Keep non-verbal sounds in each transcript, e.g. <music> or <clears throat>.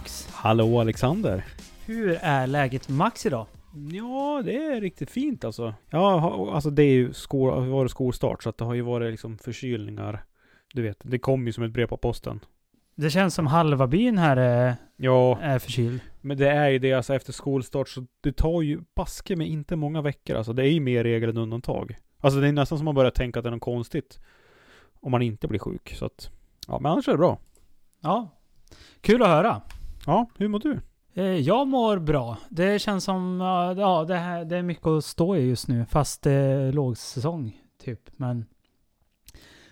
Max. Hallå Alexander. Hur är läget med Max idag? Ja, det är riktigt fint alltså. Ja, alltså det är ju skol, varit skolstart så att det har ju varit liksom förkylningar. Du vet, det kom ju som ett brev på posten. Det känns som halva byn här är, Ja, är förkyld. men det är ju det alltså efter skolstart så det tar ju baske med inte många veckor alltså. Det är ju mer regel än undantag. Alltså det är nästan som man börjar tänka att det är något konstigt. Om man inte blir sjuk så att. Ja, men annars är det bra. Ja. Kul att höra. Ja, hur mår du? Eh, Jag mår bra. Det känns som, ja, ja det, här, det är mycket att stå i just nu. Fast det är lågsäsong, typ. Men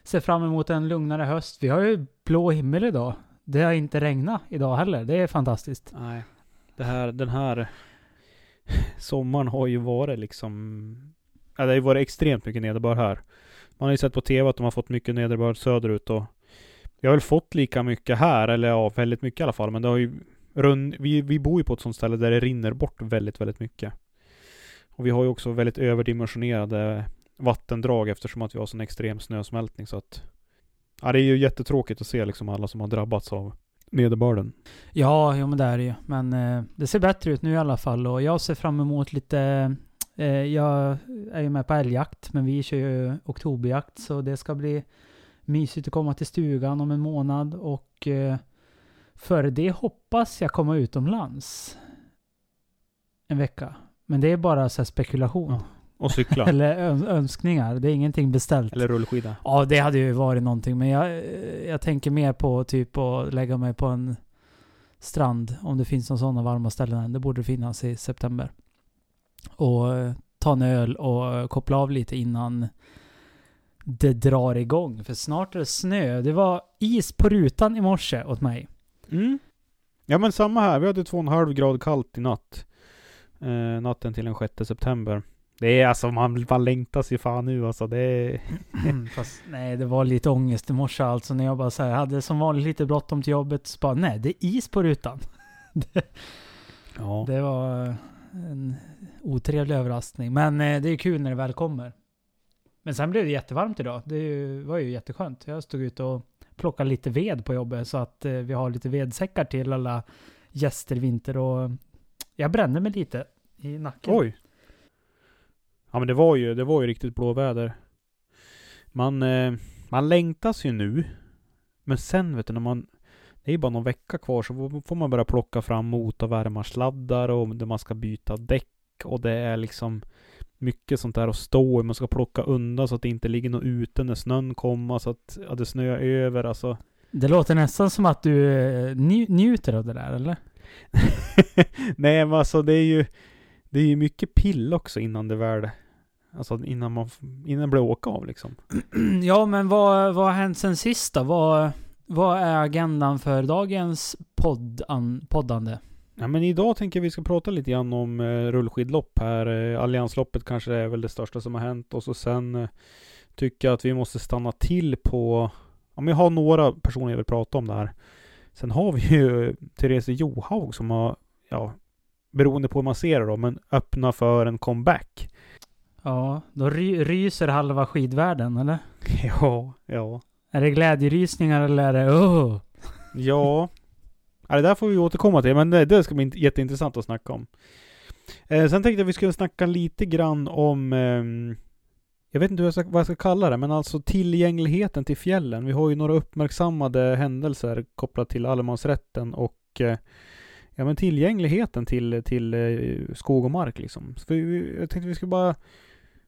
ser fram emot en lugnare höst. Vi har ju blå himmel idag. Det har inte regnat idag heller. Det är fantastiskt. Nej. Det här, den här sommaren har ju varit liksom... Ja, det har ju varit extremt mycket nederbörd här. Man har ju sett på TV att de har fått mycket nederbörd söderut och vi har väl fått lika mycket här, eller ja, väldigt mycket i alla fall. Men det har ju run, vi, vi bor ju på ett sånt ställe där det rinner bort väldigt, väldigt mycket. Och vi har ju också väldigt överdimensionerade vattendrag eftersom att vi har sån extrem snösmältning så att... Ja, det är ju jättetråkigt att se liksom alla som har drabbats av nederbörden. Ja, jo men det är det ju. Men eh, det ser bättre ut nu i alla fall och jag ser fram emot lite... Eh, jag är ju med på älgjakt, men vi kör ju oktoberjakt så det ska bli mysigt att komma till stugan om en månad och eh, före det hoppas jag komma utomlands en vecka. Men det är bara så spekulation. Ja. Och cykla. <laughs> Eller öns- önskningar. Det är ingenting beställt. Eller rullskida. Ja, det hade ju varit någonting. Men jag, jag tänker mer på typ att lägga mig på en strand. Om det finns några sådana varma ställen än. Det borde finnas i september. Och eh, ta en öl och eh, koppla av lite innan det drar igång. För snart är det snö. Det var is på rutan i morse åt mig. Mm. Ja men samma här. Vi hade två och en halv grad kallt i natt. Eh, natten till den 6 september. Det är alltså, man, man längtas ju fan nu alltså. Det är... Fast nej, det var lite ångest i morse alltså. När jag bara så här, hade som vanligt lite bråttom till jobbet. Så bara, nej, det är is på rutan. <laughs> det, Ja. det var en otrevlig överraskning. Men eh, det är kul när det väl kommer. Men sen blev det jättevarmt idag. Det var ju jätteskönt. Jag stod ute och plockade lite ved på jobbet så att eh, vi har lite vedsäckar till alla gäster i vinter. Och eh, jag brände mig lite i nacken. Oj. Ja men det var ju, det var ju riktigt blåväder. Man, eh, man längtas ju nu. Men sen vet du när man... Det är ju bara någon vecka kvar så får- får man börja plocka fram motorvärmarsladdar och där man ska byta däck och det är liksom mycket sånt där att stå i. Man ska plocka undan så att det inte ligger något ute när snön kommer så att ja, det snöar över alltså. Det låter nästan som att du eh, nj- njuter av det där, eller? <laughs> Nej men alltså det är ju Det är ju mycket pill också innan det väl Alltså innan man, innan det blir åka av liksom. <clears throat> ja, men vad, vad har hänt sen sist då? Vad, vad är agendan för dagens poddan, poddande? Ja men idag tänker jag vi ska prata lite grann om eh, rullskidlopp här. Eh, Alliansloppet kanske är väl det största som har hänt och så sen eh, tycker jag att vi måste stanna till på, om jag har några personer jag vill prata om det här. Sen har vi ju Therese Johaug som har, ja, beroende på hur man ser det då, men öppna för en comeback. Ja, då ry, ryser halva skidvärlden, eller? <laughs> Ja, ja. Är det glädjerysningar eller är det oh? Ja ja, det där får vi återkomma till, men det, det ska bli jätteintressant att snacka om. Eh, sen tänkte jag att vi skulle snacka lite grann om, eh, jag vet inte hur jag ska, vad jag ska kalla det, men alltså tillgängligheten till fjällen. Vi har ju några uppmärksammade händelser kopplat till allemansrätten och eh, ja, men tillgängligheten till, till eh, skog och mark liksom. Så vi, jag tänkte vi skulle bara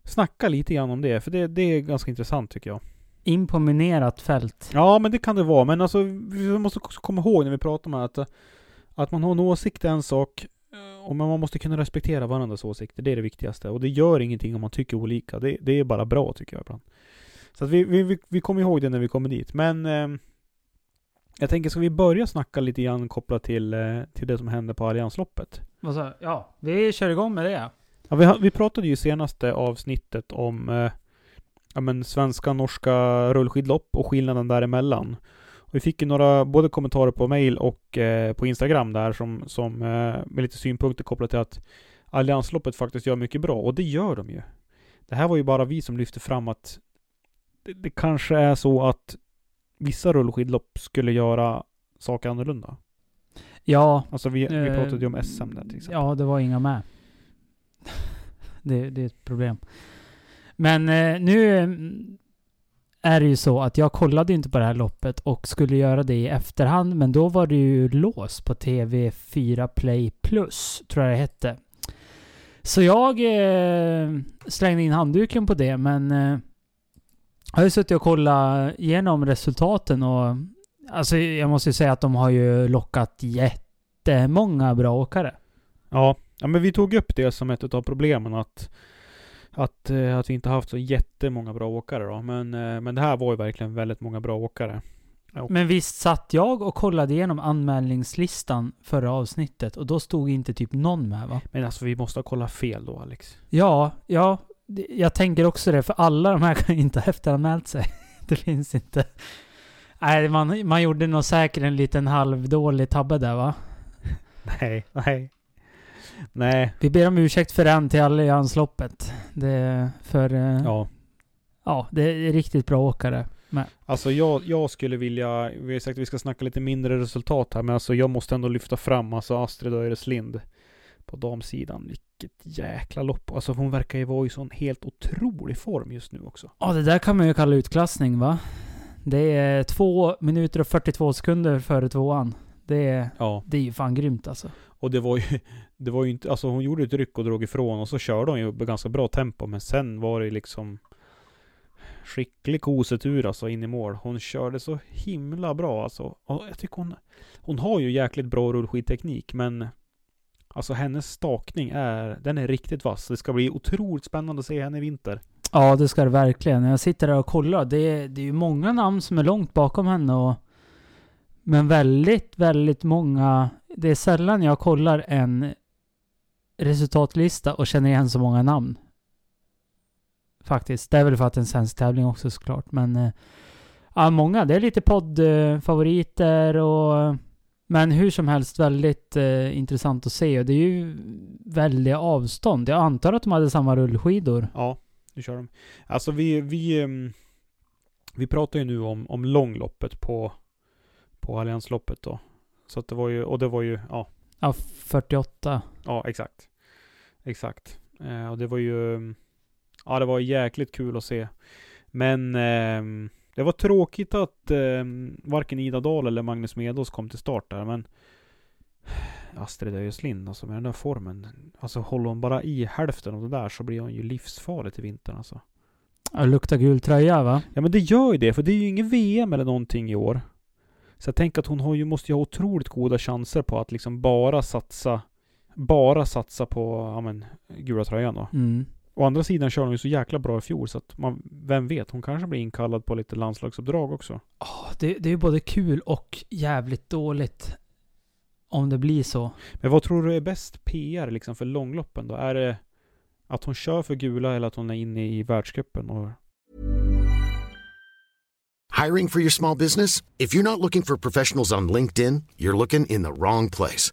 snacka lite grann om det, för det, det är ganska intressant tycker jag. In på minerat fält. Ja, men det kan det vara. Men alltså, vi måste också komma ihåg när vi pratar om att, att man har en åsikt är en sak, eh, och man måste kunna respektera varandras åsikter. Det är det viktigaste. Och det gör ingenting om man tycker olika. Det, det är bara bra tycker jag ibland. Så att vi, vi, vi, kommer ihåg det när vi kommer dit. Men eh, jag tänker, ska vi börja snacka lite grann kopplat till, eh, till det som hände på Alliansloppet? Sa Ja, vi kör igång med det. Ja, vi, vi pratade ju i senaste avsnittet om eh, ja, men svenska, norska rullskidlopp och skillnaden däremellan. Och vi fick ju några både kommentarer på mail och eh, på Instagram där som, som eh, med lite synpunkter kopplat till att Alliansloppet faktiskt gör mycket bra. Och det gör de ju. Det här var ju bara vi som lyfte fram att det, det kanske är så att vissa rullskidlopp skulle göra saker annorlunda. Ja. Alltså vi, vi Eh, pratade ju om SM där till exempel. Ja, det var inga med. <laughs> det, det är ett problem. Men eh, nu är det ju så att jag kollade inte på det här loppet och skulle göra det i efterhand, men då var det ju lås på TV4 Play Plus, tror jag det hette. Så jag eh, slängde in handduken på det, men eh, jag har ju suttit och kollat igenom resultaten och alltså jag måste ju säga att de har ju lockat jättemånga bra åkare. Ja, ja men vi tog upp det som ett av problemen att att, eh, att vi inte haft så jättemånga bra åkare då. Men, eh, men det här var ju verkligen väldigt många bra åkare. Och, Men visst satt jag och kollade igenom anmälningslistan förra avsnittet och då stod inte typ någon med va? men alltså vi måste ha kollat fel då Alex. Ja, ja. Jag tänker också det, för alla de här <laughs> kan inte ha efteranmält sig. <laughs> Det finns inte. Nej, man, man gjorde nog säkert en liten halvdålig tabbe där va? <laughs> Nej, nej. Nej, Vi ber om ursäkt för den till Alliansloppet. Det för... eh, ja. ja, det är riktigt bra åkare. Alltså jag, jag skulle vilja, vi har sagt att vi ska snacka lite mindre resultat här, men alltså jag måste ändå lyfta fram alltså Astrid Öreslind på damsidan. Vilket jäkla lopp. Alltså hon verkar ju vara i sån helt otrolig form just nu också. Ja, det där kan man ju kalla utklassning va? Det är två minuter och 42 sekunder före tvåan. Det är, Ja. det är ju fan grymt alltså. Och det var ju, det var ju inte, alltså hon gjorde ett ryck och drog ifrån och så körde hon ju med ganska bra tempo men sen var det liksom skicklig kosetur alltså in i mål. Hon körde så himla bra alltså. Och jag tycker hon, hon har ju jäkligt bra rullskidteknik men alltså hennes stakning är, den är riktigt vass. Det ska bli otroligt spännande att se henne i vinter. Ja, det ska det verkligen. Jag sitter där och kollar, det det är ju många namn som är långt bakom henne och... Men väldigt, väldigt många... Det är sällan jag kollar en resultatlista och känner igen så många namn. Faktiskt. Det är väl för att det är en svensk tävling också såklart, men... eh, Ja, många. Det är lite poddfavoriter och... Men hur som helst väldigt eh, intressant att se och det är ju väldiga avstånd. Jag antar att de hade samma rullskidor. Ja, nu kör de. Alltså vi, vi, ehm, vi pratar ju nu om, om långloppet på, på Alliansloppet då. Så att det var ju, och det var ju, ja, Ja, 48. ja exakt. Exakt. Eh, och det var ju, ja det var jäkligt kul att se. Men ehm, det var tråkigt att ehm, varken Ida Dahl eller Magnus Medås kom till start där, men Astrid Öjeslind, alltså med den där formen. Alltså håller hon bara i hälften av det där så blir hon ju livsfarlig till vintern alltså. Ja, luktar gul tröja va? Ja men det gör ju det, för det är ju ingen VM eller någonting i år. Så jag tänker att hon har ju, måste ju ha otroligt goda chanser på att liksom bara satsa Bara satsa på, ja men, gula tröjan då. Mm. Å andra sidan kör hon ju så jäkla bra i fjol så att man, vem vet, hon kanske blir inkallad på lite landslagsuppdrag också. Ja, det, det är både kul och jävligt dåligt. Om det blir så. Men vad tror du är bäst PR liksom för långloppen då? Är det att hon kör för gula eller att hon är inne i världscupen? Och... Hiring for your small business? If you're not looking for professionals on LinkedIn, you're looking in the wrong place.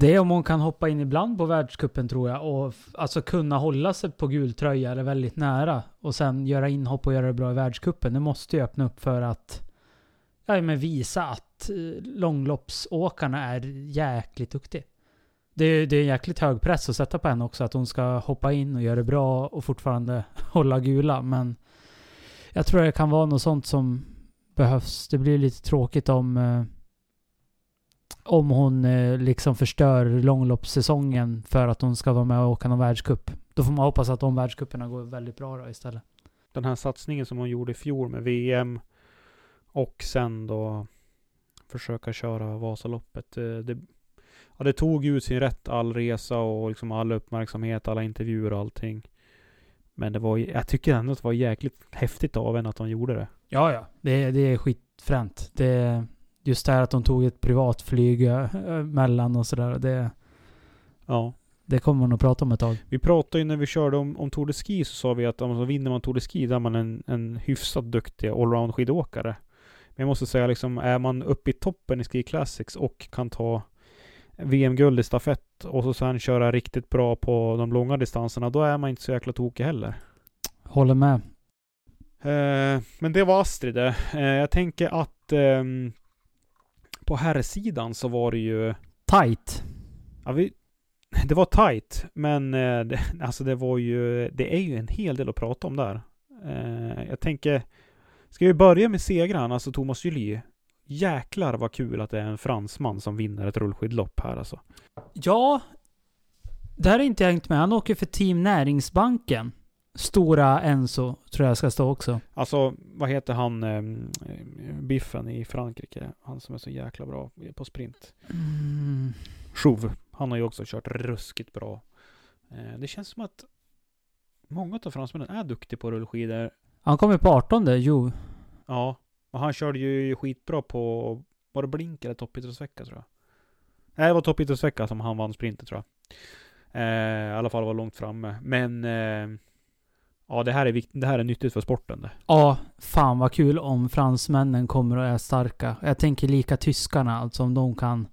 Det är om hon kan hoppa in ibland på världskuppen tror jag och alltså kunna hålla sig på gul tröja eller väldigt nära och sen göra inhopp och göra det bra i världskuppen. Det måste ju öppna upp för att ja, men visa att eh, långloppsåkarna är jäkligt duktiga. Det är, det är jäkligt hög press att sätta på henne också att hon ska hoppa in och göra det bra och fortfarande <laughs> hålla gula men jag tror det kan vara något sånt som behövs. Det blir lite tråkigt om eh, om hon eh, liksom förstör långloppssäsongen för att hon ska vara med och åka någon världscup. Då får man hoppas att de världscuperna går väldigt bra då istället. Den här satsningen som hon gjorde i fjol med VM och sen då försöka köra Vasaloppet. Det, det, ja, det tog ut sin rätt all resa och liksom all uppmärksamhet, alla intervjuer och allting. Men det var, jag tycker ändå att det var jäkligt häftigt av henne att hon gjorde det. Ja, ja. Det, det är skitfränt. Det, just det här att de tog ett privatflyg eh, mellan och sådär. Det, Ja. det kommer man att prata om ett tag. Vi pratade ju när vi körde om, om Tour de Ski så sa vi att om man vinner man Tour de Ski då är man en, en hyfsat duktig allround skidåkare. Men jag måste säga liksom, är man uppe i toppen i Ski Classics och kan ta VM-guld i stafett och så sen köra riktigt bra på de långa distanserna, då är man inte så jäkla tokig heller. Håller med. Eh, men det var Astrid det. Eh, jag tänker att ehm, på herrsidan så var det ju Tight. Ja, vi, det var tight, men eh, det, alltså det var ju, det är ju en hel del att prata om där. Eh, jag tänker, ska vi börja med segraren, alltså Thomas Julie? Jäklar vad kul att det är en fransman som vinner ett rullskidlopp här alltså. Ja, det här är inte jag hängt med. Han åker för Team Näringsbanken. Stora Enzo, tror jag ska stå också. Alltså, vad heter han, eh, Biffen i Frankrike? Han som är så jäkla bra på sprint. Mm. Chauve. Han har ju också kört ruskigt bra. Eh, det känns som att många av fransmännen är duktiga på rullskidor. Han kommer på 18 jo. Ja, och han körde ju skitbra på, var det Blink eller toppidrottsvecka tror jag? Nej, det var toppidrottsvecka som han vann sprinten tror jag. Eh, I alla fall var långt framme. Men eh, ja, det här är viktigt. Det här är nyttigt för sporten det. Ja, fan vad kul om fransmännen kommer och är starka. Jag tänker lika tyskarna, alltså om de kan...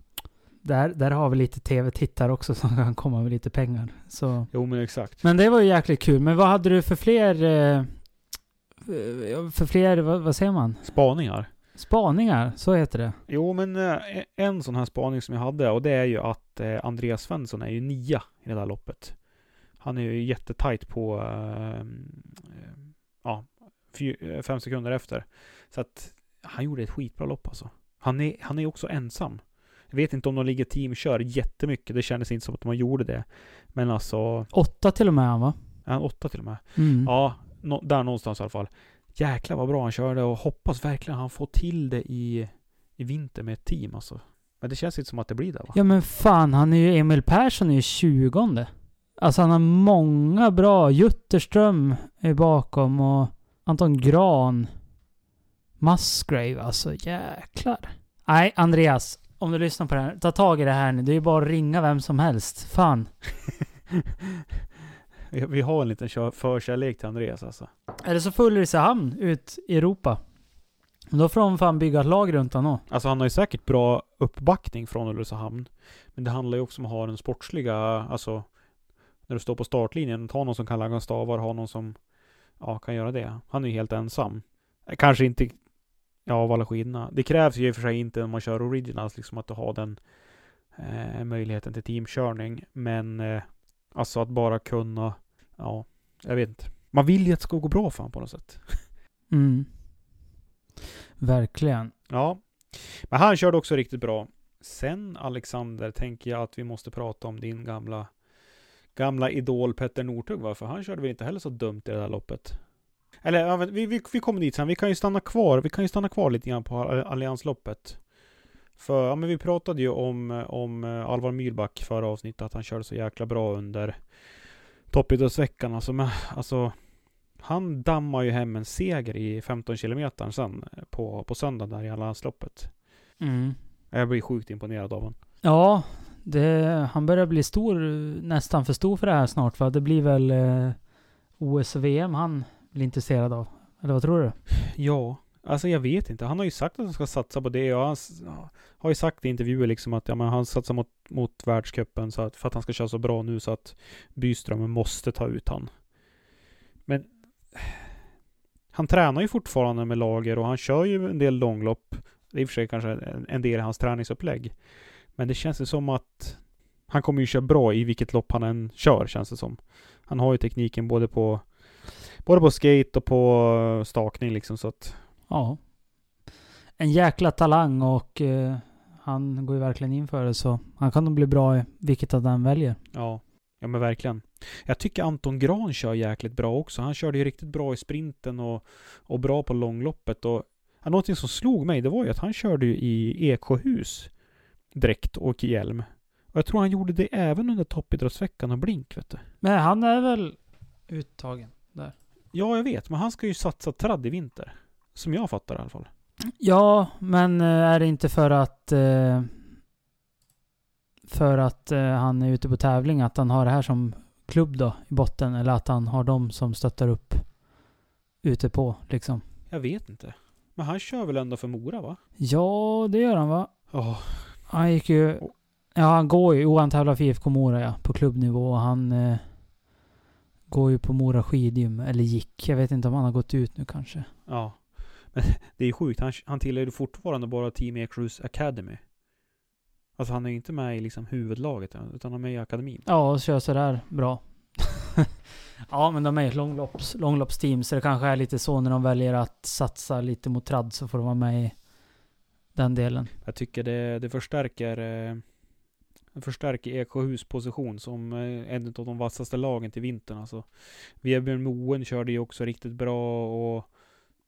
Där, där har vi lite tv-tittare också som kan komma med lite pengar. Så. Jo, men exakt. Men det var ju jäkligt kul. Men vad hade du för fler... Eh, för fler, vad, vad säger man? Spaningar. Spaningar, så heter det. Jo, men eh, en sån här spaning som jag hade och det är ju att eh, Andreas Svensson är ju nia i det där loppet. Han är ju jättetajt på eh, eh, ja, eh, fem sekunder efter. Så att han gjorde ett skitbra lopp alltså. Han är, han är också ensam. Jag vet inte om de ligger teamkör jättemycket. Det kändes inte som att de gjorde det. Men alltså, Åtta till och med han va? han åtta till och med? Mm. Ja, nå, där någonstans i alla fall. Jäklar vad bra han körde och hoppas verkligen han får till det i, i vinter med ett team alltså. Men det känns inte som att det blir det va? Ja men fan, han är ju Emil Persson är ju 20 Alltså han har många bra. Jutterström är bakom och Anton Gran. Musgrave, alltså jäklar. Nej, Andreas. Om du lyssnar på det här, ta tag i det här nu. Det är ju bara att ringa vem som helst. Fan. <laughs> Vi, har en liten förkärlek till Andreas alltså. Är det så Ulricehamn ut i Europa? Då får de fan bygga ett lag runt honom. Alltså han har ju säkert bra uppbackning från Ulricehamn. Men det handlar ju också om att ha den sportsliga, alltså när du står på startlinjen, ta någon som kan laga stavar, ha någon som ja, kan göra det. Han är ju helt ensam. Kanske inte ja, av alla skidorna. Det krävs ju i och för sig inte när man kör originals, liksom att du har den eh, möjligheten till teamkörning. Men eh, alltså att bara kunna, ja, jag vet inte. Man vill ju att det ska gå bra för honom på något sätt. <laughs> Mm. Verkligen. Ja, men han körde också riktigt bra. Sen Alexander tänker jag att vi måste prata om din gamla gamla idol Petter Northug va? För han körde väl inte heller så dumt i det där loppet. Eller ja, vi, vi, vi kommer dit sen. Vi kan ju stanna kvar. Vi kan ju stanna kvar lite grann på Alliansloppet. För ja, men vi pratade ju om, om eh, Alvar Myrback förra avsnittet. Att han körde så jäkla bra under toppidrottsveckan. Alltså, men, alltså han dammar ju hem en seger i 15 kilometer sen eh, på, på söndagen där i Alliansloppet. Mm. Jag blir sjukt imponerad av honom. Ja, det, han börjar bli stor, nästan för stor för det här snart va? Det blir väl eh, OS och VM han blir intresserad av? Eller vad tror du? Ja, alltså jag vet inte. Han har ju sagt att han ska satsa på det och han har ju sagt i intervjuer liksom att ja, men han satsar mot, mot världscupen så att, för att han ska köra så bra nu så att Byström måste ta ut han. Men han tränar ju fortfarande med lager och han kör ju en del långlopp. Det är i och för sig kanske en del i hans träningsupplägg. Men det känns ju som att han kommer ju köra bra i vilket lopp han än kör, känns det som. Han har ju tekniken både på både på skate och på stakning liksom så att... Ja. En jäkla talang och eh, han går ju verkligen in för det så han kan nog bli bra i vilket av den väljer. Ja. Ja men verkligen. Jag tycker Anton Gran kör jäkligt bra också. Han körde ju riktigt bra i sprinten och, och bra på långloppet och ja, någonting som slog mig det var ju att han körde ju i Eksjöhus dräkt och hjälm. Och jag tror han gjorde det även under toppidrottsveckan och blink, vet du. Men han är väl uttagen där? Ja, jag vet. Men han ska ju satsa tradd i vinter. Som jag fattar i alla fall. Ja, men eh, är det inte för att... Eh, för att eh, han är ute på tävling, att han har det här som klubb då i botten? Eller att han har dem som stöttar upp ute på liksom? Jag vet inte. Men han kör väl ändå för Mora, va? Ja, det gör han va? Ja, oh, han gick ju... Ja, han går ju... Jo, han tävlar för IFK Mora ja, på klubbnivå. Och han eh, går ju på Mora skidgym. Eller gick. Jag vet inte om han har gått ut nu kanske. Ja. Men <laughs> det är ju sjukt. Han, han tillhör ju fortfarande bara Team Ekrus Academy. Alltså han är ju inte med i liksom huvudlaget utan han är med i akademin. Ja, och kör sådär bra. <laughs> ja, men de är ett långlopps, långloppsteam. Så det kanske är lite så när de väljer att satsa lite mot tradd så får de vara med i den delen. Jag tycker det, det förstärker eh, förstärker Eksjöhus position som eh, en av de vassaste lagen till vintern. Alltså, Vebjörn Moen körde ju också riktigt bra och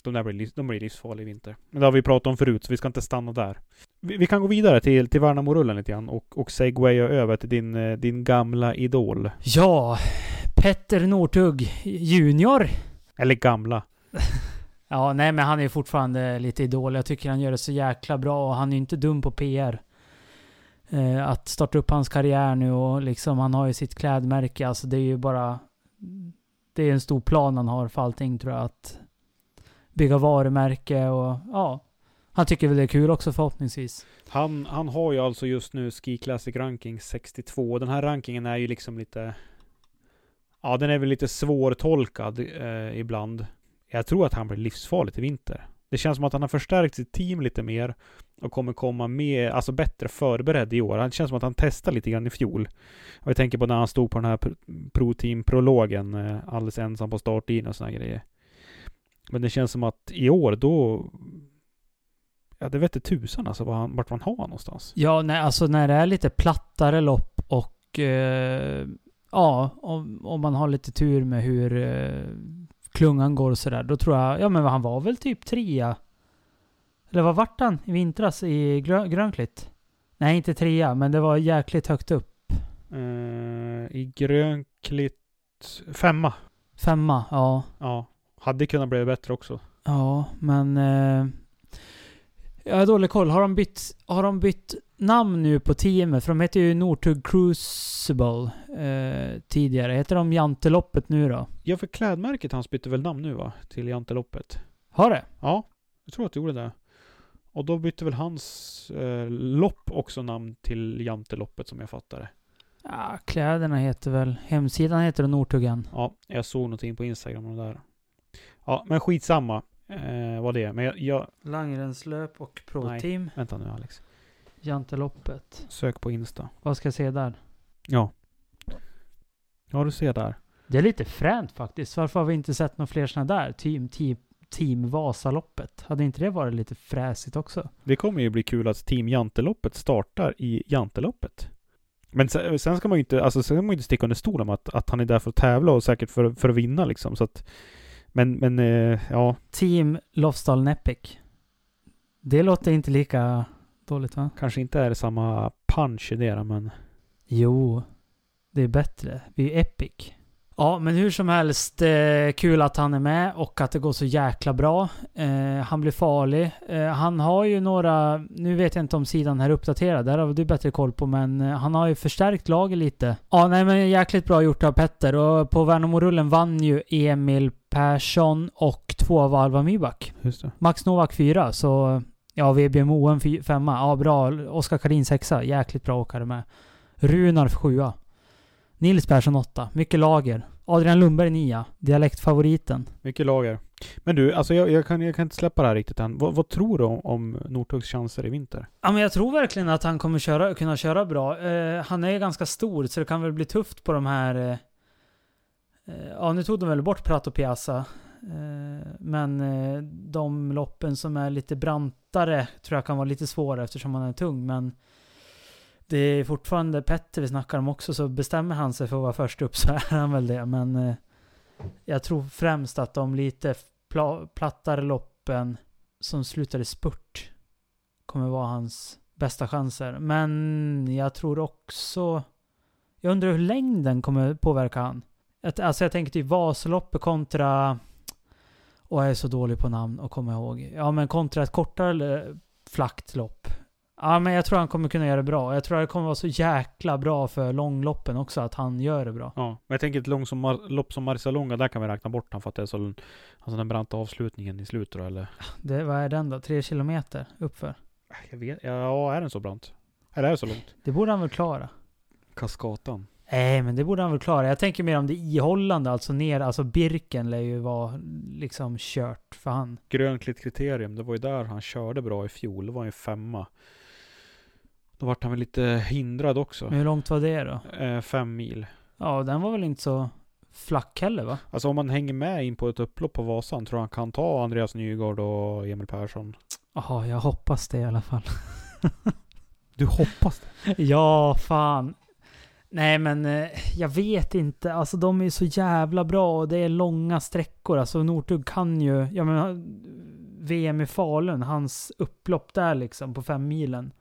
de där blir, de blir livsfarliga i vinter. Men det har vi pratat om förut, så vi ska inte stanna där. Vi, vi kan gå vidare till, till Värnamo-rullen lite grann och, och segwaya över till din, eh, din gamla idol. Ja, Petter Northug junior. Eller gamla. <laughs> Ja, nej men han är fortfarande lite idol. Jag tycker han gör det så jäkla bra och han är inte dum på PR. Eh, att starta upp hans karriär nu och liksom han har ju sitt klädmärke. Alltså det är ju bara... Det är en stor plan han har för allting tror jag. Att bygga varumärke och ja. Han tycker väl det är kul också förhoppningsvis. Han, han har ju alltså just nu Ski Classic Ranking 62. Den här rankingen är ju liksom lite... Ja, den är väl lite svårtolkad eh, ibland. Jag tror att han blir livsfarlig i vinter. Det känns som att han har förstärkt sitt team lite mer och kommer komma med, alltså bättre förberedd i år. Det känns som att han testade lite grann i fjol. Och jag tänker på när han stod på den här Pro Team-prologen eh, alldeles ensam på startlinjen och såna grejer. Men det känns som att i år då Ja, det vete tusan alltså vart man, vart man har någonstans. Ja, nej, alltså när det är lite plattare lopp och eh, ja, om, om man har lite tur med hur eh, klungan går och sådär. Då tror jag, ja men han var väl typ trea. Eller vad vart han i vintras i grö Grönklitt? Nej, inte trea, men det var jäkligt högt upp. Uh, I Grönklitt femma. Femma, ja. Ja. Hade kunnat bli bättre också. Ja, men... Uh, Jag har dålig koll. Har de bytt, har de bytt namn nu på teamet? För de hette ju Northug Crucible eh, tidigare. Heter de Janteloppet nu då? Ja, för klädmärket hans bytte väl namn nu va? Till Janteloppet. Har det? Ja, jag tror att det gjorde det. Och då bytte väl hans eh, lopp också namn till Janteloppet som jag fattar det. Ja, kläderna heter väl... Hemsidan heter det Northugen. Ja, jag såg någonting på Instagram om det där. Ja, men skitsamma eh, vad det är. Men jag, jag... Langränslöp och pro-team. Vänta nu Alex. Janteloppet. Sök på Insta. Vad ska jag se där? Ja. Ja, du ser där. Det är lite fränt faktiskt. Varför har vi inte sett några fler sådana där? Team, team, team Vasaloppet. Hade inte det varit lite fräsigt också? Det kommer ju bli kul att Team Janteloppet startar i Janteloppet. Men sen, sen ska man ju inte, alltså sen ska man ju inte sticka under stolen med att, att han är där för att tävla och säkert för, för att vinna liksom. Så att, men, men eh, ja. Team Lofsdal Nepic. Det låter inte lika dåligt va? Kanske inte är det samma punch i det men... Jo, det är bättre. Vi är Epic. Ja, men hur som helst, eh, kul att han är med och att det går så jäkla bra. Eh, han blir farlig. Eh, han har ju några, nu vet jag inte om sidan här är uppdaterad, där har du bättre koll på, men eh, han har ju förstärkt laget lite. Ja, nej men jäkligt bra gjort av Petter och på Värnamo-rullen vann ju Emil Persson och två av Alva Myback. Max Novak fyra, så ja, VBMO en fy- femma. Ja, bra. Oskar Karin sexa. Jäkligt bra åkare med. Runar sjua. Nils Persson åtta. Mycket lager. Adrian Lundberg nia. Dialektfavoriten. Mycket lager. Men du, alltså jag, jag, kan, jag kan inte släppa det här riktigt än. Vad, vad tror du om, om Northugs chanser i vinter? Ja, men jag tror verkligen att han kommer köra, kunna köra bra. Eh, han är ju ganska stor, så det kan väl bli tufft på de här... Eh, Eh, ja, nu tog de väl bort Prato Piazza. Eh, men eh, de loppen som är lite brantare tror jag kan vara lite svårare eftersom han är tung. Men det är fortfarande Petter vi snackar om också, så bestämmer han sig för att vara först upp så <laughs> är han väl det. Men eh, jag tror främst att de lite pl plattare loppen som slutar i spurt kommer vara hans bästa chanser. Men jag tror också... Jag undrar hur längden kommer påverka han. Att- Alltså jag tänker typ Vasaloppet kontra... Och jag är så dålig på namn och komma ihåg. Ja men kontra ett kortare flackt lopp. Ja men jag tror han kommer kunna göra det bra. Jag tror det kommer vara så jäkla bra för långloppen också att han gör det bra. Ja, men jag tänker ett lång som Mar- lopp som Marcialonga, där kan vi räkna bort han för att det är så... Alltså den branta avslutningen i slutet då, eller? Det, vad är den då? Tre kilometer uppför? Jag vet Ja, är den så brant? Eller är det så långt? Det borde han väl klara? Kaskatan. Nej, men det borde han väl klara. Jag tänker mer om det ihållande, alltså ner, alltså Birken lär ju vara liksom kört för han. Grönklitt kriterium, det var ju där han körde bra i fjol. Det var ju femma. Då vart han väl lite hindrad också. Men hur långt var det då? Eh, fem mil. Ja, den var väl inte så flack heller va? Alltså om man hänger med in på ett upplopp på Vasan, tror han kan ta Andreas Nygård och Emil Persson? Jaha, jag hoppas det i alla fall. Du hoppas det? <laughs> ja, fan. Nej men eh, jag vet inte. Alltså de är så jävla bra och det är långa sträckor. Alltså Northug kan ju, jag menar eh, VM i Falun, hans upplopp där liksom på fem milen.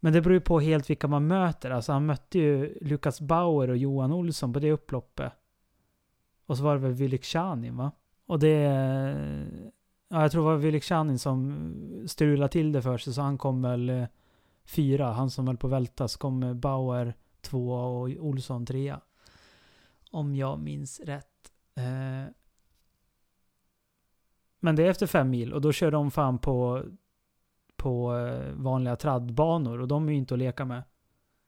Men det beror ju på helt vilka man möter. Alltså han mötte ju Lukas Bauer och Johan Olsson på det upploppet. Och så var det väl Vylikchanin va? Och det... Ja, jag tror det var Vylikchanin som strulade till det för sig, så han kom väl eh, fyra. Han som höll på att välta, så kom eh, Bauer tvåa och Olsson trea. Om jag minns rätt. Eh, Men det är efter fem mil och då kör de fan på, på eh, vanliga traddbanor och de är ju inte att leka med.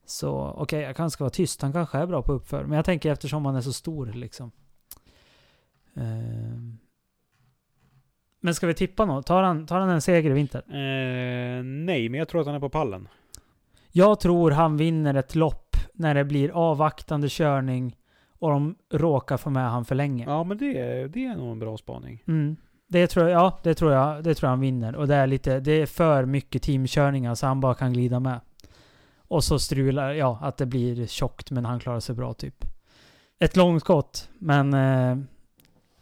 Så okej, jag kanske ska vara tyst. Han kanske är bra på uppför. Men jag tänker eftersom han är så stor liksom. Eh, Men ska vi tippa något? Tar han, tar han en seger i vinter? Eh, nej, men jag tror att han är på pallen. Jag tror han vinner ett lopp när det blir avvaktande körning och de råkar få med han för länge. Ja, men det, är- det är nog en bra spaning. Mm. Det tror jag, ja, det tror jag, det tror jag han vinner. Och det är lite, det är för mycket teamkörningar så han bara kan glida med. Och så strular, ja, att det blir tjockt men han klarar sig bra typ. Ett långt skott, men eh,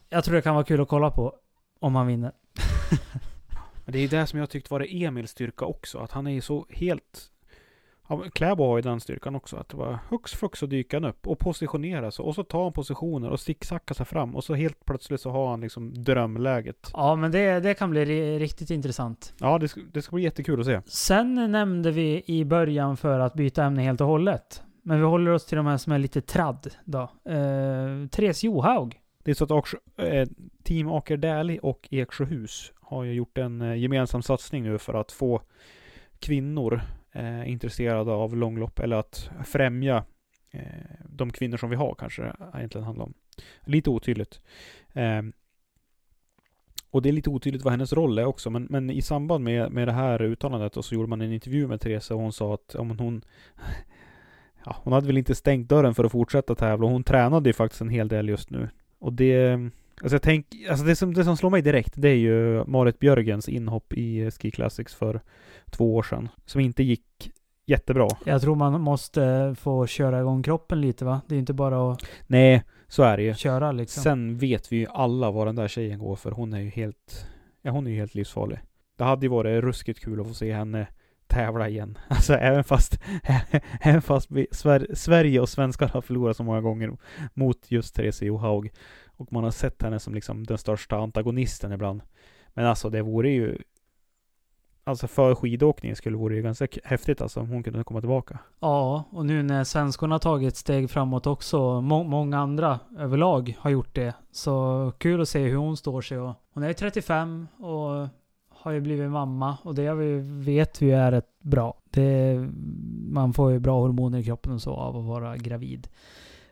jag tror det kan vara kul att kolla på om han vinner. <laughs> Det är ju det som jag tyckte var det Emils styrka också. Att han är så helt... Ja, Kläbo har ju den styrkan också. Att det var hux flux så dyker han upp och positionerar sig. Och så tar han positioner och sticksackar sig fram. Och så helt plötsligt så har han liksom drömläget. Ja, men det, det kan bli ri- riktigt intressant. Ja, det ska, det ska bli jättekul att se. Sen nämnde vi i början för att byta ämne helt och hållet. Men vi håller oss till de här som är lite tradd då. Eh, Therese Johaug. Det är så att också, eh, Team Aker Dählie och Eksjöhus har ju gjort en eh, gemensam satsning nu för att få kvinnor eh, intresserade av långlopp eller att främja eh, de kvinnor som vi har kanske det egentligen handlar om. Lite otydligt. Eh, och det är lite otydligt vad hennes roll är också, men, men i samband med, med det här uttalandet och så gjorde man en intervju med Therese och hon sa att ja, men hon <laughs> Ja, hon hade väl inte stängt dörren för att fortsätta tävla och hon tränade ju faktiskt en hel del just nu. Och det... Alltså jag tänk, alltså det som, det som slår mig direkt, det är ju Marit Björgens inhopp i Ski Classics för två år sedan. Som inte gick jättebra. Jag tror man måste få köra igång kroppen lite va? Det är inte bara att Nej, så är det ju. köra liksom. Sen vet vi ju alla vad den där tjejen går för. Hon är ju helt... Ja, hon är ju helt livsfarlig. Det hade ju varit ruskigt kul att få se henne tävla igen. <laughs> Alltså även fast, <laughs> även fast vi, Sver, Sverige och svenskar har förlorat så många gånger mot just Therese Johaug. Och man har sett henne som liksom den största antagonisten ibland. Men alltså det vore ju... Alltså för skidåkningen skulle vore ju ganska häftigt alltså om hon kunde komma tillbaka. Ja, och nu när svenskorna tagit ett steg framåt också, må många andra överlag har gjort det. Så kul att se hur hon står sig. Och hon är 35 och har ju blivit mamma och det vi, vet vi är rätt bra. Det, man får ju bra hormoner i kroppen och så av att vara gravid.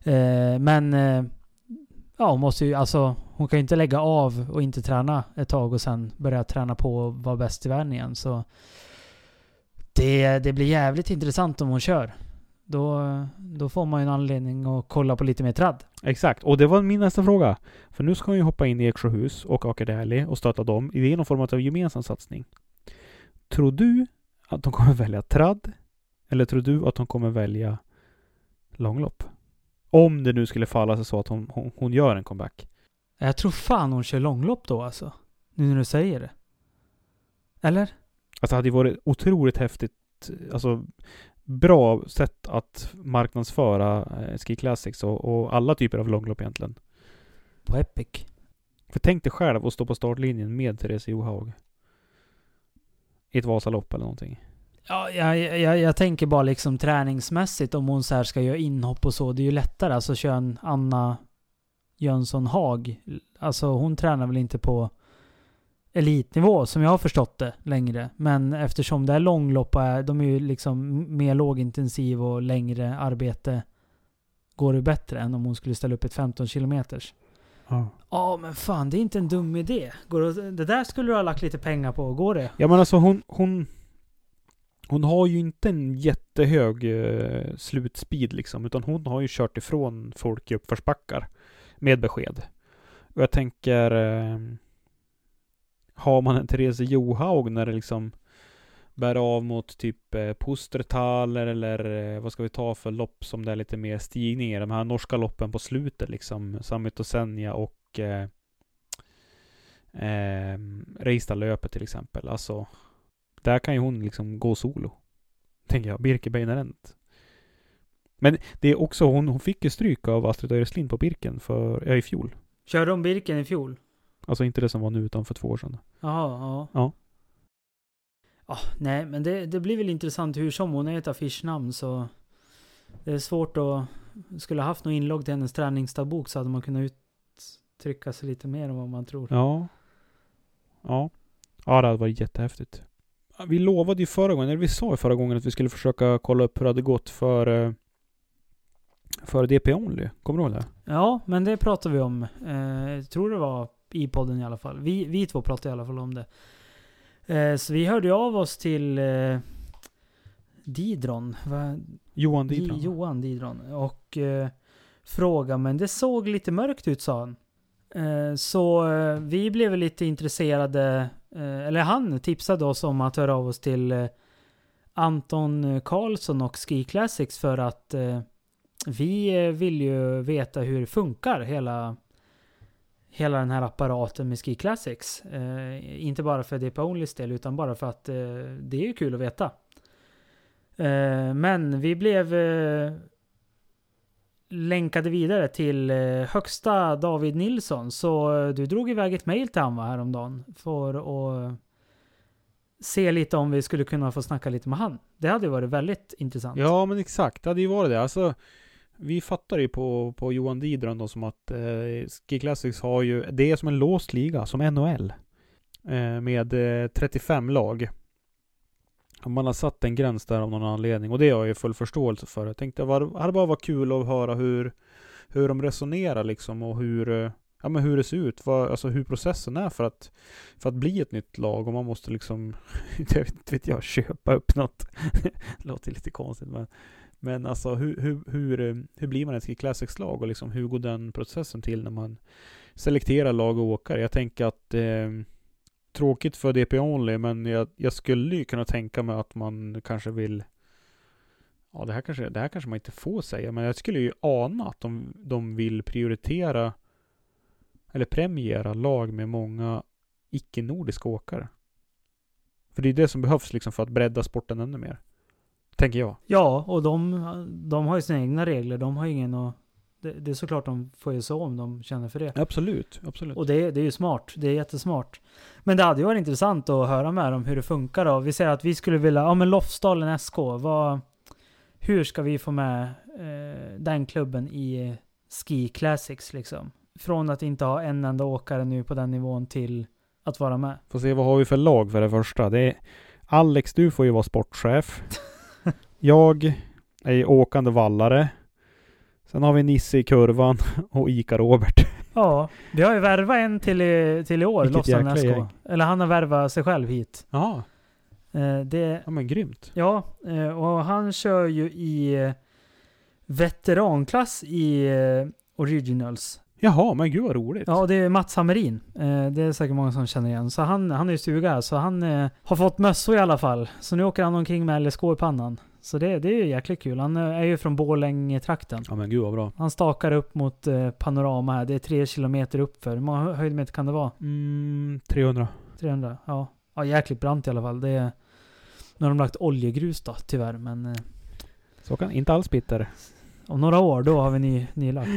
Eh, men eh, ja, hon måste ju, alltså hon kan ju inte lägga av och inte träna ett tag och sen börja träna på och vara bäst i världen igen. Så det, det blir jävligt intressant om hon kör. Då, då får man ju en anledning att kolla på lite mer tradd. Exakt, och det var min nästa fråga. För nu ska hon ju hoppa in i Eksjöhus och Aker och stötta dem. Det är någon form av gemensam satsning. Tror du att de kommer välja tradd? Eller tror du att de kommer välja långlopp? Om det nu skulle falla sig så att hon, hon, hon gör en comeback. Jag tror fan hon kör långlopp då alltså. Nu när du säger det. Eller? Alltså det hade ju varit otroligt häftigt. Alltså bra sätt att marknadsföra eh, Ski Classics och, och alla typer av långlopp egentligen. På Epic. För tänk dig själv att stå på startlinjen med Therese Johaug. I ett Vasalopp eller någonting. Ja, jag, jag, jag tänker bara liksom träningsmässigt om hon så här ska göra inhopp och så. Det är ju lättare. Alltså köra en Anna Jönsson Haag. Alltså hon tränar väl inte på elitnivå som jag har förstått det längre. Men eftersom det är långlopp och är, de är ju liksom mer lågintensiv och längre arbete går det bättre än om hon skulle ställa upp ett 15 kilometers. Ja. Ja, men fan det är inte en dum idé. Går det, det där skulle du ha lagt lite pengar på. Går det? Ja men alltså hon, hon hon har ju inte en jättehög eh, slutspeed liksom, utan hon har ju kört ifrån folk i uppförsbackar. Med besked. Och jag tänker eh, Har man en Therese Johaug när det liksom bär av mot typ eh, Pustertaler eller eh, vad ska vi ta för lopp som det är lite mer stigning i. De här norska loppen på slutet liksom. Summit och Senja och eh, eh, Reistadlöpet till exempel. Alltså där kan ju hon liksom gå solo. Tänker jag. Birke Beinerent. Men det är också, hon, hon fick ju stryk av Astrid Öreslind på Birken för, ja, i fjol. Körde de Birken i fjol? Alltså inte det som var nu utan för två år sedan. Jaha, ja. Ja. Ja, nej, men det, det blir väl intressant hur som. Hon är ett affischnamn så... Det är svårt att... Skulle ha haft något inlogg till hennes träningsdagbok så hade man kunnat uttrycka sig lite mer än vad man tror. Ja. Ja. Ja, det hade varit jättehäftigt. Vi lovade ju förra gången, eller vi sa ju förra gången att vi skulle försöka kolla upp hur det hade gått för eh, för DP Only. Kommer du ihåg det? Ja, men det pratar vi om. Eh, tror det var i podden i alla fall. Vi, vi två pratade i alla fall om det. Eh, så vi hörde ju av oss till eh, Didron. Va? Johan Di- Didron. Johan Didron. Och eh, frågade, men det såg lite mörkt ut sa han. Eh, så eh, vi blev lite intresserade, Eh, eller han tipsade oss om att höra av oss till eh, Anton eh, Karlsson och Ski Classics för att vi vill ju veta hur det funkar hela hela den här apparaten med Ski Classics. Eh, inte bara för DP Onlys del utan bara för att eh, det är ju kul att veta. Eh, men vi blev eh, länkade vidare till eh, högsta David Nilsson. Så eh, du drog iväg ett mail till honom häromdagen för att se lite om vi skulle kunna få snacka lite med han. Det hade ju varit väldigt intressant. Ja, men exakt. Det hade ju varit det. Alltså, vi fattar ju på, på Johan Didron då som att eh, Ski Classics har ju, det är som en låst liga, som NHL. Eh, med eh, 35 lag. Man har satt en gräns där av någon anledning och det har jag ju full förståelse för. Jag tänkte det hade bara varit kul att höra hur, hur de resonerar liksom och hur, eh, ja, men hur det ser ut. Vad, alltså hur processen är för att, för att bli ett nytt lag och man måste liksom, <laughs> inte vet jag, köpa upp något. det <laughs> låter lite konstigt men men alltså hur, hur, hur, eh, hur blir man ett Ski Classics-lag och liksom hur går den processen till när man selekterar lag och åkare? Jag tänker att eh, tråkigt för DP Only, men jag, jag, skulle ju kunna tänka mig att man kanske vill Ja, det här, kanske, det här kanske man inte får säga, men jag skulle ju ana att de, de vill prioritera eller premiera lag med många icke-nordiska åkare. För det är det som behövs liksom för att bredda sporten ännu mer. Tänker jag. Ja, och de, de har ju sina egna regler. De har ingen att... Det, det är såklart de får ju så om de känner för det. Absolut, absolut. Och det, det är ju smart. Det är jättesmart. Men det hade ju varit intressant att höra med dem hur det funkar då. Vi säger att vi skulle vilja, ja men Lofsdalen SK, vad... Hur ska vi få med eh, den klubben i Ski Classics liksom? Från att inte ha en enda åkare nu på den nivån till att vara med. Får se vad har vi för lag för det första. Det är Alex, du får ju vara sportchef. <laughs> Jag är åkande vallare. Sen har vi Nisse i kurvan <laughs> och Ika Robert. Ja, vi har ju värvat en till i, till i år, Lofsan SK. Eller han har värvat sig själv hit. Ja. Eh, det, ja men grymt. Ja, eh, och han kör ju i veteranklass i eh, Originals. Jaha, men gud vad roligt. Ja, och det är Mats Hammerin. Det är säkert många som känner igen. Så han, han är ju stuga, så han har fått mössor i alla fall. Så nu åker han omkring med LSK i pannan. Så det, det är ju jäkligt kul. Han eh, är ju från Borlänge-trakten. Ja men gud vad bra. Han stakar upp mot eh, panorama här. Det är tre kilometer uppför. Hur många höjdmeter kan det vara? Mm, 300. 300, ja. Ja, jäkligt brant i alla fall. Det är... Nu har de lagt oljegrus då, tyvärr, men... Eh, Så kan inte alls bitter. Om några år, då har vi ny, nylagt.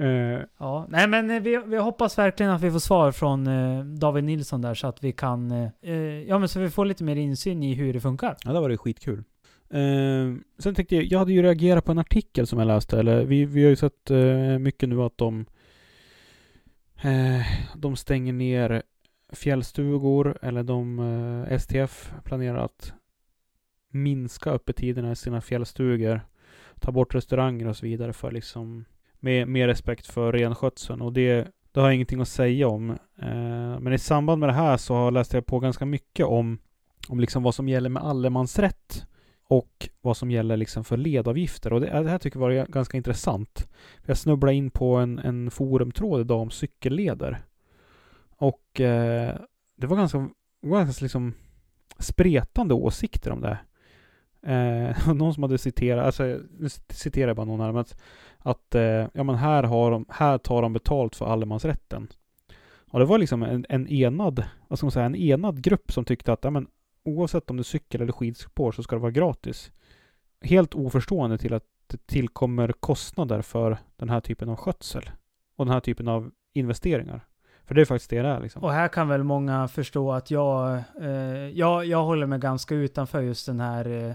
Uh, <laughs> ja, nej men vi, vi hoppas verkligen att vi får svar från eh, David Nilsson där så att vi kan... Eh, ja men så vi får lite mer insyn i hur det funkar. Ja, det var det skitkul. Eh, sen tänkte jag, jag hade ju reagerat på en artikel som jag läste, eller vi, vi har ju sett eh, mycket nu att de eh, de stänger ner fjällstugor, eller de eh, STF planerar att minska öppettiderna i sina fjällstugor ta bort restauranger och så vidare för liksom med mer respekt för renskötseln och det, det har jag ingenting att säga om. Eh, men i samband med det här så läste jag på ganska mycket om, om liksom vad som gäller med allemansrätt och vad som gäller liksom för ledavgifter. Och det, det här tycker jag var ganska intressant. Jag snubblade in på en, en forumtråd idag om cykelleder. Och eh, det var ganska, ganska liksom spretande åsikter om det. Eh, <laughs> någon som hade citerat, alltså nu citerar jag bara någon här, men att, att eh, ja men här, har de, här tar de betalt för allemansrätten. Och det var liksom en, en enad, vad ska man säga, en enad grupp som tyckte att ja, men, oavsett om det är cykel eller skidspår så ska det vara gratis. Helt oförstående till att det tillkommer kostnader för den här typen av skötsel och den här typen av investeringar. För det är faktiskt det det är liksom. Och här kan väl många förstå att jag, eh, jag, jag håller mig ganska utanför just den här eh,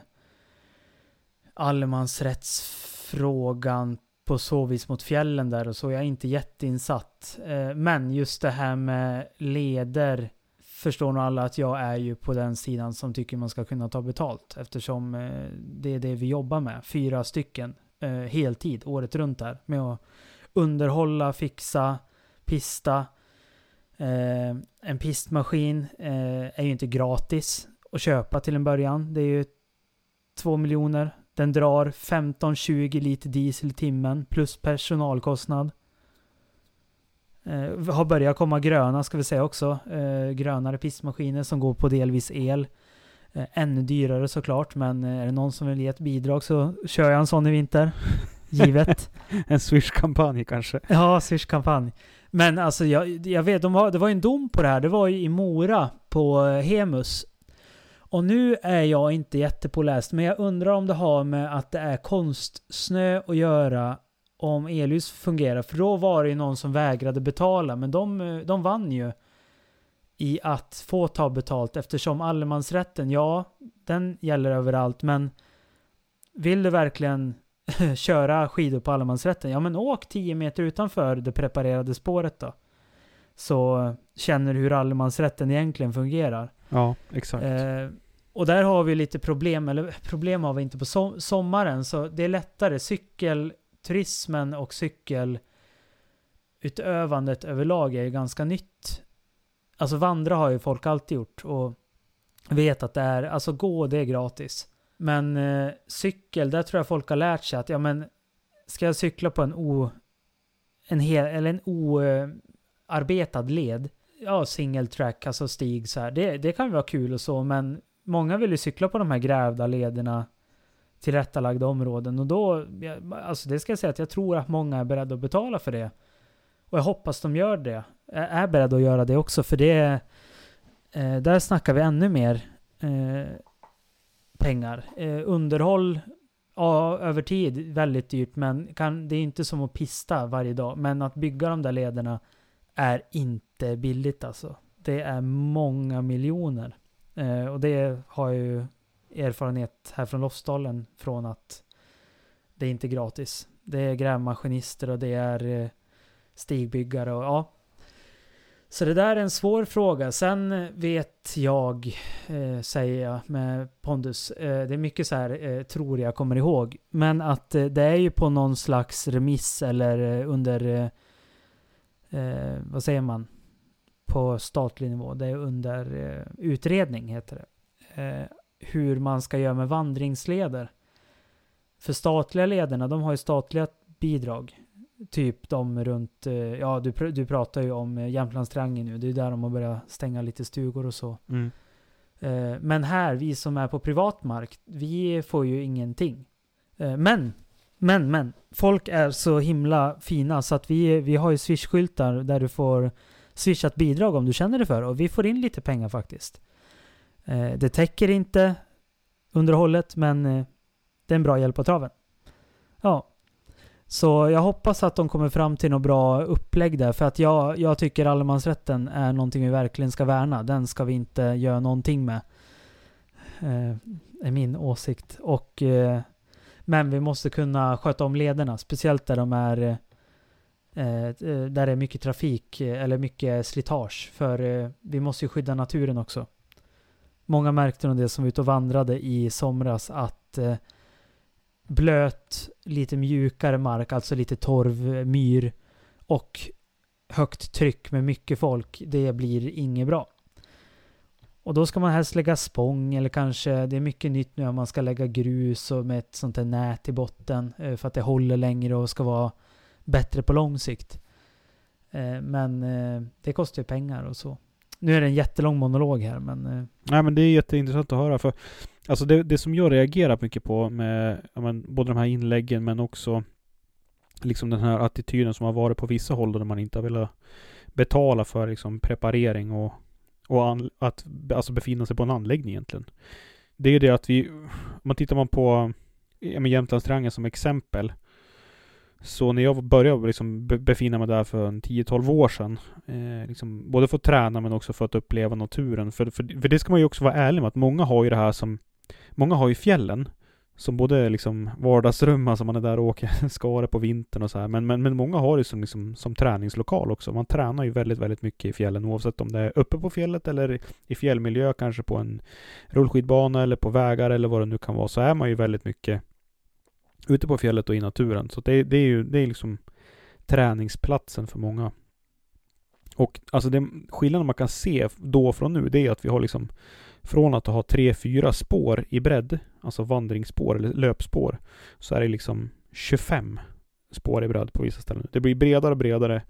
allemansrättsfrågan på så vis mot fjällen där och så. Jag är inte jätteinsatt. Eh, men just det här med leder förstår nog alla att jag är ju på den sidan som tycker man ska kunna ta betalt. Eftersom eh, det är det vi jobbar med. Fyra stycken eh, heltid året runt där. Med att underhålla, fixa, pista. Eh, en pistmaskin eh, är ju inte gratis att köpa till en början. Det är ju två miljoner den drar 15-20 liter diesel i timmen plus personalkostnad. Eh, har börjat komma gröna ska vi säga också. Eh, grönare pistmaskiner som går på delvis el. Eh, ännu dyrare såklart, men eh, är det någon som vill ge ett bidrag så kör jag en sån i vinter. <laughs> Givet. en Swish-kampanj kanske? Ja, Swish-kampanj. Men alltså jag, jag vet, de var, det var en dom på det här. Det var ju i Mora på eh, Hemus Och nu är jag inte jättepåläst, men jag undrar om det har med att det är konstsnö att göra om elljus fungerar. För då var det ju någon som vägrade betala, men de, de vann ju i att få ta betalt eftersom allemansrätten, ja, den gäller överallt, men vill du verkligen <laughs> köra skidor på allemansrätten, ja men åk 10 meter utanför det preparerade spåret då. Så känner du hur allemansrätten egentligen fungerar. Ja, exakt. Eh, och där har vi lite problem, eller problem har vi inte på so sommaren, så det är lättare. Turismen och cykelutövandet överlag är ju ganska nytt. Alltså vandra har ju folk alltid gjort och vet att det är, alltså gå det är gratis. Men eh, cykel, där tror jag folk har lärt sig att ja men ska jag cykla på en o... En hel, eller en oarbetad led. Ja, single track, alltså stig så här. Det, det kan vara kul och så, men många vill ju cykla på de här grävda lederna tillrättalagda områden och då, alltså det ska jag säga att jag tror att många är beredda att betala för det. Och jag hoppas de gör det. jag Är beredda att göra det också för det, eh, där snackar vi ännu mer eh, pengar. Eh, underhåll, ja, över tid väldigt dyrt, men kan, det är inte som att pista varje dag. Men att bygga de där lederna är inte billigt alltså. Det är många miljoner. Eh, och det har jag ju erfarenhet här från Lofsdalen från att det är inte gratis. Det är grävmaskinister och det är eh, stigbyggare och ja, så det där är en svår fråga. Sen vet jag, eh, säger jag med pondus, eh, det är mycket så här, eh, tror jag kommer ihåg. Men att eh, det är ju på någon slags remiss eller eh, under, eh, eh vad säger man, på statlig nivå. Det är under eh, utredning, heter det hur man ska göra med vandringsleder. För statliga lederna, de har ju statliga bidrag typ de runt, eh, ja du, pr du pratar ju om eh, Jämtlandstriangeln nu, det är där de har börjat stänga lite stugor och så. Mm. Eh, men här, vi som är på privat mark, vi får ju ingenting. Men, men, men, folk är så himla fina så att vi, vi har ju swishskyltar där du får swishat bidrag om du känner det för och vi får in lite pengar faktiskt. Eh, det täcker inte underhållet men eh, det är en bra hjälp på traven. Ja, så jag hoppas att de kommer fram till något bra upplägg där. För att jag, jag tycker allemansrätten är någonting vi verkligen ska värna. Den ska vi inte göra någonting med. Eh, är min åsikt. Och, eh, men vi måste kunna sköta om lederna. Speciellt där de är eh, eh där det är mycket trafik eller mycket slitage. För eh, vi måste ju skydda naturen också. Många märkte nog det som var ute och vandrade i somras att eh, blöt, lite mjukare mark, alltså lite torv, eh, myr och högt tryck med mycket folk, det blir inget bra. Och då ska man helst lägga spång eller kanske, det är mycket nytt nu att man ska lägga grus och med ett sånt här nät i botten eh, för att det håller längre och ska vara bättre på lång sikt. Eh, men eh, det kostar ju pengar och så. Nu är det en jättelång monolog här men... Eh, Nej men det är jätteintressant att höra för Alltså det, det som jag reagerar mycket på med men, både de här inläggen men också liksom den här attityden som har varit på vissa håll där man inte har velat betala för liksom preparering och, och an, att alltså befinna sig på en anläggning egentligen. Det är ju det att vi, om man tittar man på ja, Jämtlandstriangeln som exempel så när jag började liksom befinna mig där för en 10-12 år sedan, eh, liksom, både för att träna men också för att uppleva naturen. För, för, för det ska man ju också vara ärlig med, att många har ju det här som Många har ju fjällen som både liksom vardagsrum, alltså man är där och åker <laughs> skare på vintern och så här. Men, men, men många har det som, liksom, som träningslokal också. Man tränar ju väldigt, väldigt mycket i fjällen oavsett om det är uppe på fjället eller i fjällmiljö, kanske på en rullskidbana eller på vägar eller vad det nu kan vara, så är man ju väldigt mycket ute på fjället och i naturen. Så det, det är ju det är liksom träningsplatsen för många. Och alltså det skillnaden man kan se då från nu, det är att vi har liksom från att ha tre, fyra spår i bredd, alltså vandringsspår eller löpspår, så är det liksom 25 spår i bredd på vissa ställen. Det blir bredare och bredare.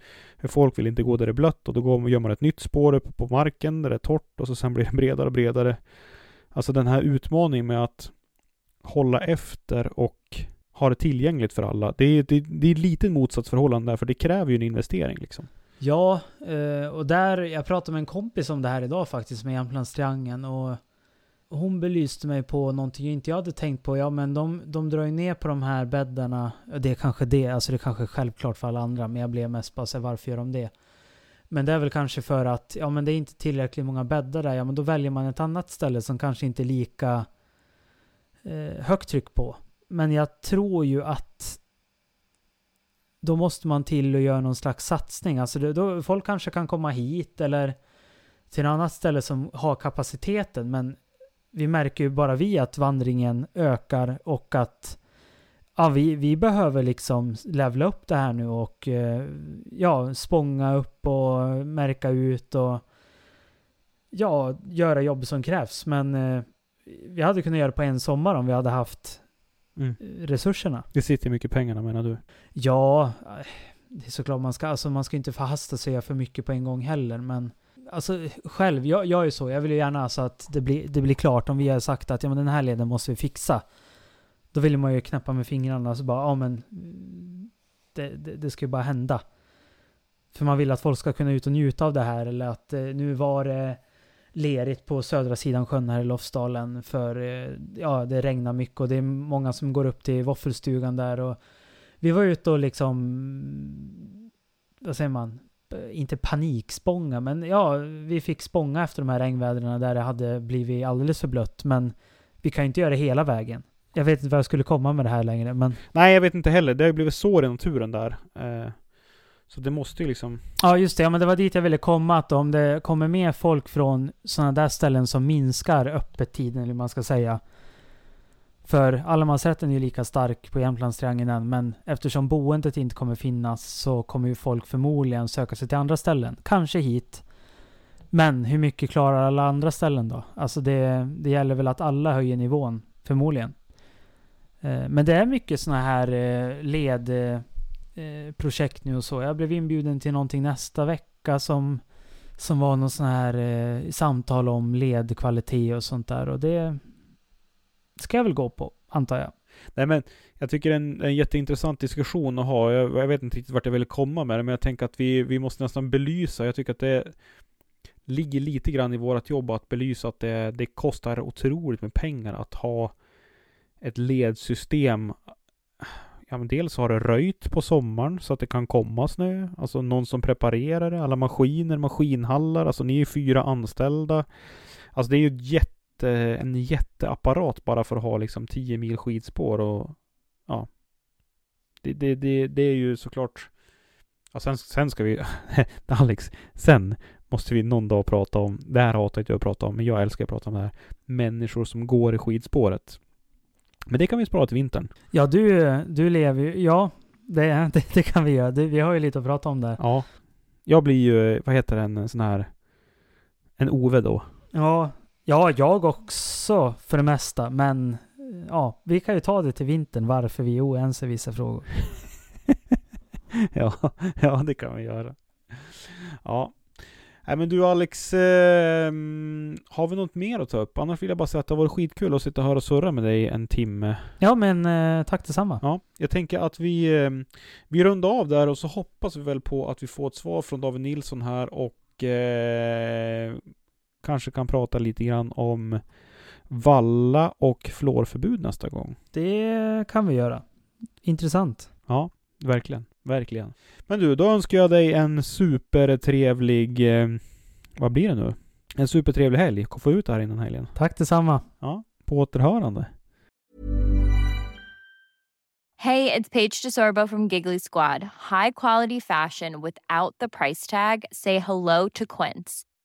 Folk vill inte gå där det är blött och då går, gör man ett nytt spår uppe på marken där det är torrt och så sen blir det bredare och bredare. Alltså den här utmaningen med att hålla efter och ha det tillgängligt för alla. Det är, det, det är ett litet motsatsförhållande där, för det kräver ju en investering liksom. Ja, eh, och där, jag pratade med en kompis om det här idag faktiskt, med Jämtlandstriangeln och, hon belyste mig på någonting jag inte jag hade tänkt på. Ja, men de, de drar ju ner på de här bäddarna. Det är kanske det, alltså det är kanske är självklart för alla andra, men jag blev mest bara så här, varför gör de det? Men det är väl kanske för att, ja men det är inte tillräckligt många bäddar där, ja men då väljer man ett annat ställe som kanske inte är lika eh, högt tryck på. Men jag tror ju att då måste man till och göra någon slags satsning. Alltså då, folk kanske kan komma hit eller till något annat ställe som har kapaciteten. Men vi märker ju bara vi att vandringen ökar och att ja, vi, vi behöver liksom levla upp det här nu och eh, ja, spånga upp och märka ut och ja, göra jobb som krävs. Men eh, vi hade kunnat göra det på en sommar om vi hade haft Mm. resurserna. Det sitter mycket pengarna menar du? Ja, eh, det är såklart man ska, alltså man ska inte förhasta sig för mycket på en gång heller, men alltså själv, jag, jag är så, jag vill ju gärna alltså att det blir, det blir klart om vi har sagt att ja men den här leden måste vi fixa. Då vill man ju knäppa med fingrarna så bara, ja men det, det, det ska ju bara hända. För man vill att folk ska kunna ut och njuta av det här eller att eh, nu var det lerigt på södra sidan sjön här i Lofsdalen för eh, ja, det regnar mycket och det är många som går upp till våffelstugan där och vi var ute och liksom, vad säger man, eh, inte panikspånga, men ja, vi fick spånga efter de här regnvädren där det hade blivit alldeles för blött, men vi kan ju inte göra det hela vägen. Jag vet inte vad jag skulle komma med det här längre, men Nej, jag vet inte heller. Det har ju blivit sår i naturen där. Eh, så det måste ju liksom... Ja, just det. Ja, men det var dit jag ville komma. Att om det kommer mer folk från sådana där ställen som minskar öppettiden, eller hur man ska säga. För allemansrätten är ju lika stark på Jämtlandstriangeln än, men eftersom boendet inte kommer finnas så kommer ju folk förmodligen söka sig till andra ställen. Kanske hit. Men hur mycket klarar alla andra ställen då? Alltså det, det gäller väl att alla höjer nivån, förmodligen. Eh, men det är mycket sådana här eh, led eh, projekt nu och så. Jag blev inbjuden till någonting nästa vecka som, som var någon sån här eh, samtal om ledkvalitet och sånt där. Och det ska jag väl gå på, antar jag. Nej men, jag tycker det är en, en jätteintressant diskussion att ha. Jag, jag vet inte riktigt vart jag vill komma med det, men jag tänker att vi, vi måste nästan belysa. Jag tycker att det ligger lite grann i vårt jobb att belysa att det, det kostar otroligt med pengar att ha ett ledsystem. Ja, men dels har det röjt på sommaren så att det kan komma snö. Alltså någon som preparerar det. Alla maskiner, maskinhallar. Alltså ni är fyra anställda. Alltså det är ju jätte, en jätteapparat bara för att ha liksom 10 mil skidspår och ja. Det, det, det, det är ju såklart Ja, sen, sen ska vi, <laughs> Alex, sen måste vi någon dag prata om, det här hatar inte jag att prata om, men jag älskar att prata om det här. Människor som går i skidspåret. Men det kan vi spara till vintern. Ja, du, du lever ju... Ja, det, det, det kan vi göra. Det, vi har ju lite att prata om där. Ja. Jag blir ju, vad heter den, en sån här, en Ove då. Ja, ja, jag också för det mesta. Men ja, vi kan ju ta det till vintern varför vi är oense i vissa frågor. <laughs> ja, ja, det kan vi göra. Ja. Nej men du Alex, eh, har vi något mer att ta upp? Annars vill jag bara säga att det har varit skitkul att sitta och höra och surra med dig en timme. Ja, men eh, tack detsamma. Ja, jag tänker att vi, eh, vi rundar av där och så hoppas vi väl på att vi får ett svar från David Nilsson här och eh, kanske kan prata lite grann om valla och fluorförbud nästa gång. Det kan vi göra. Intressant. Ja, verkligen. Verkligen. Men du, då önskar jag dig en supertrevlig... Eh, vad blir det nu? En supertrevlig helg. Få ut det här innan helgen. Tack detsamma. Ja, på återhörande. Hey, it's Paige DeSorbo from Giggly Squad. High quality fashion without the price tag. Say hello to Quince.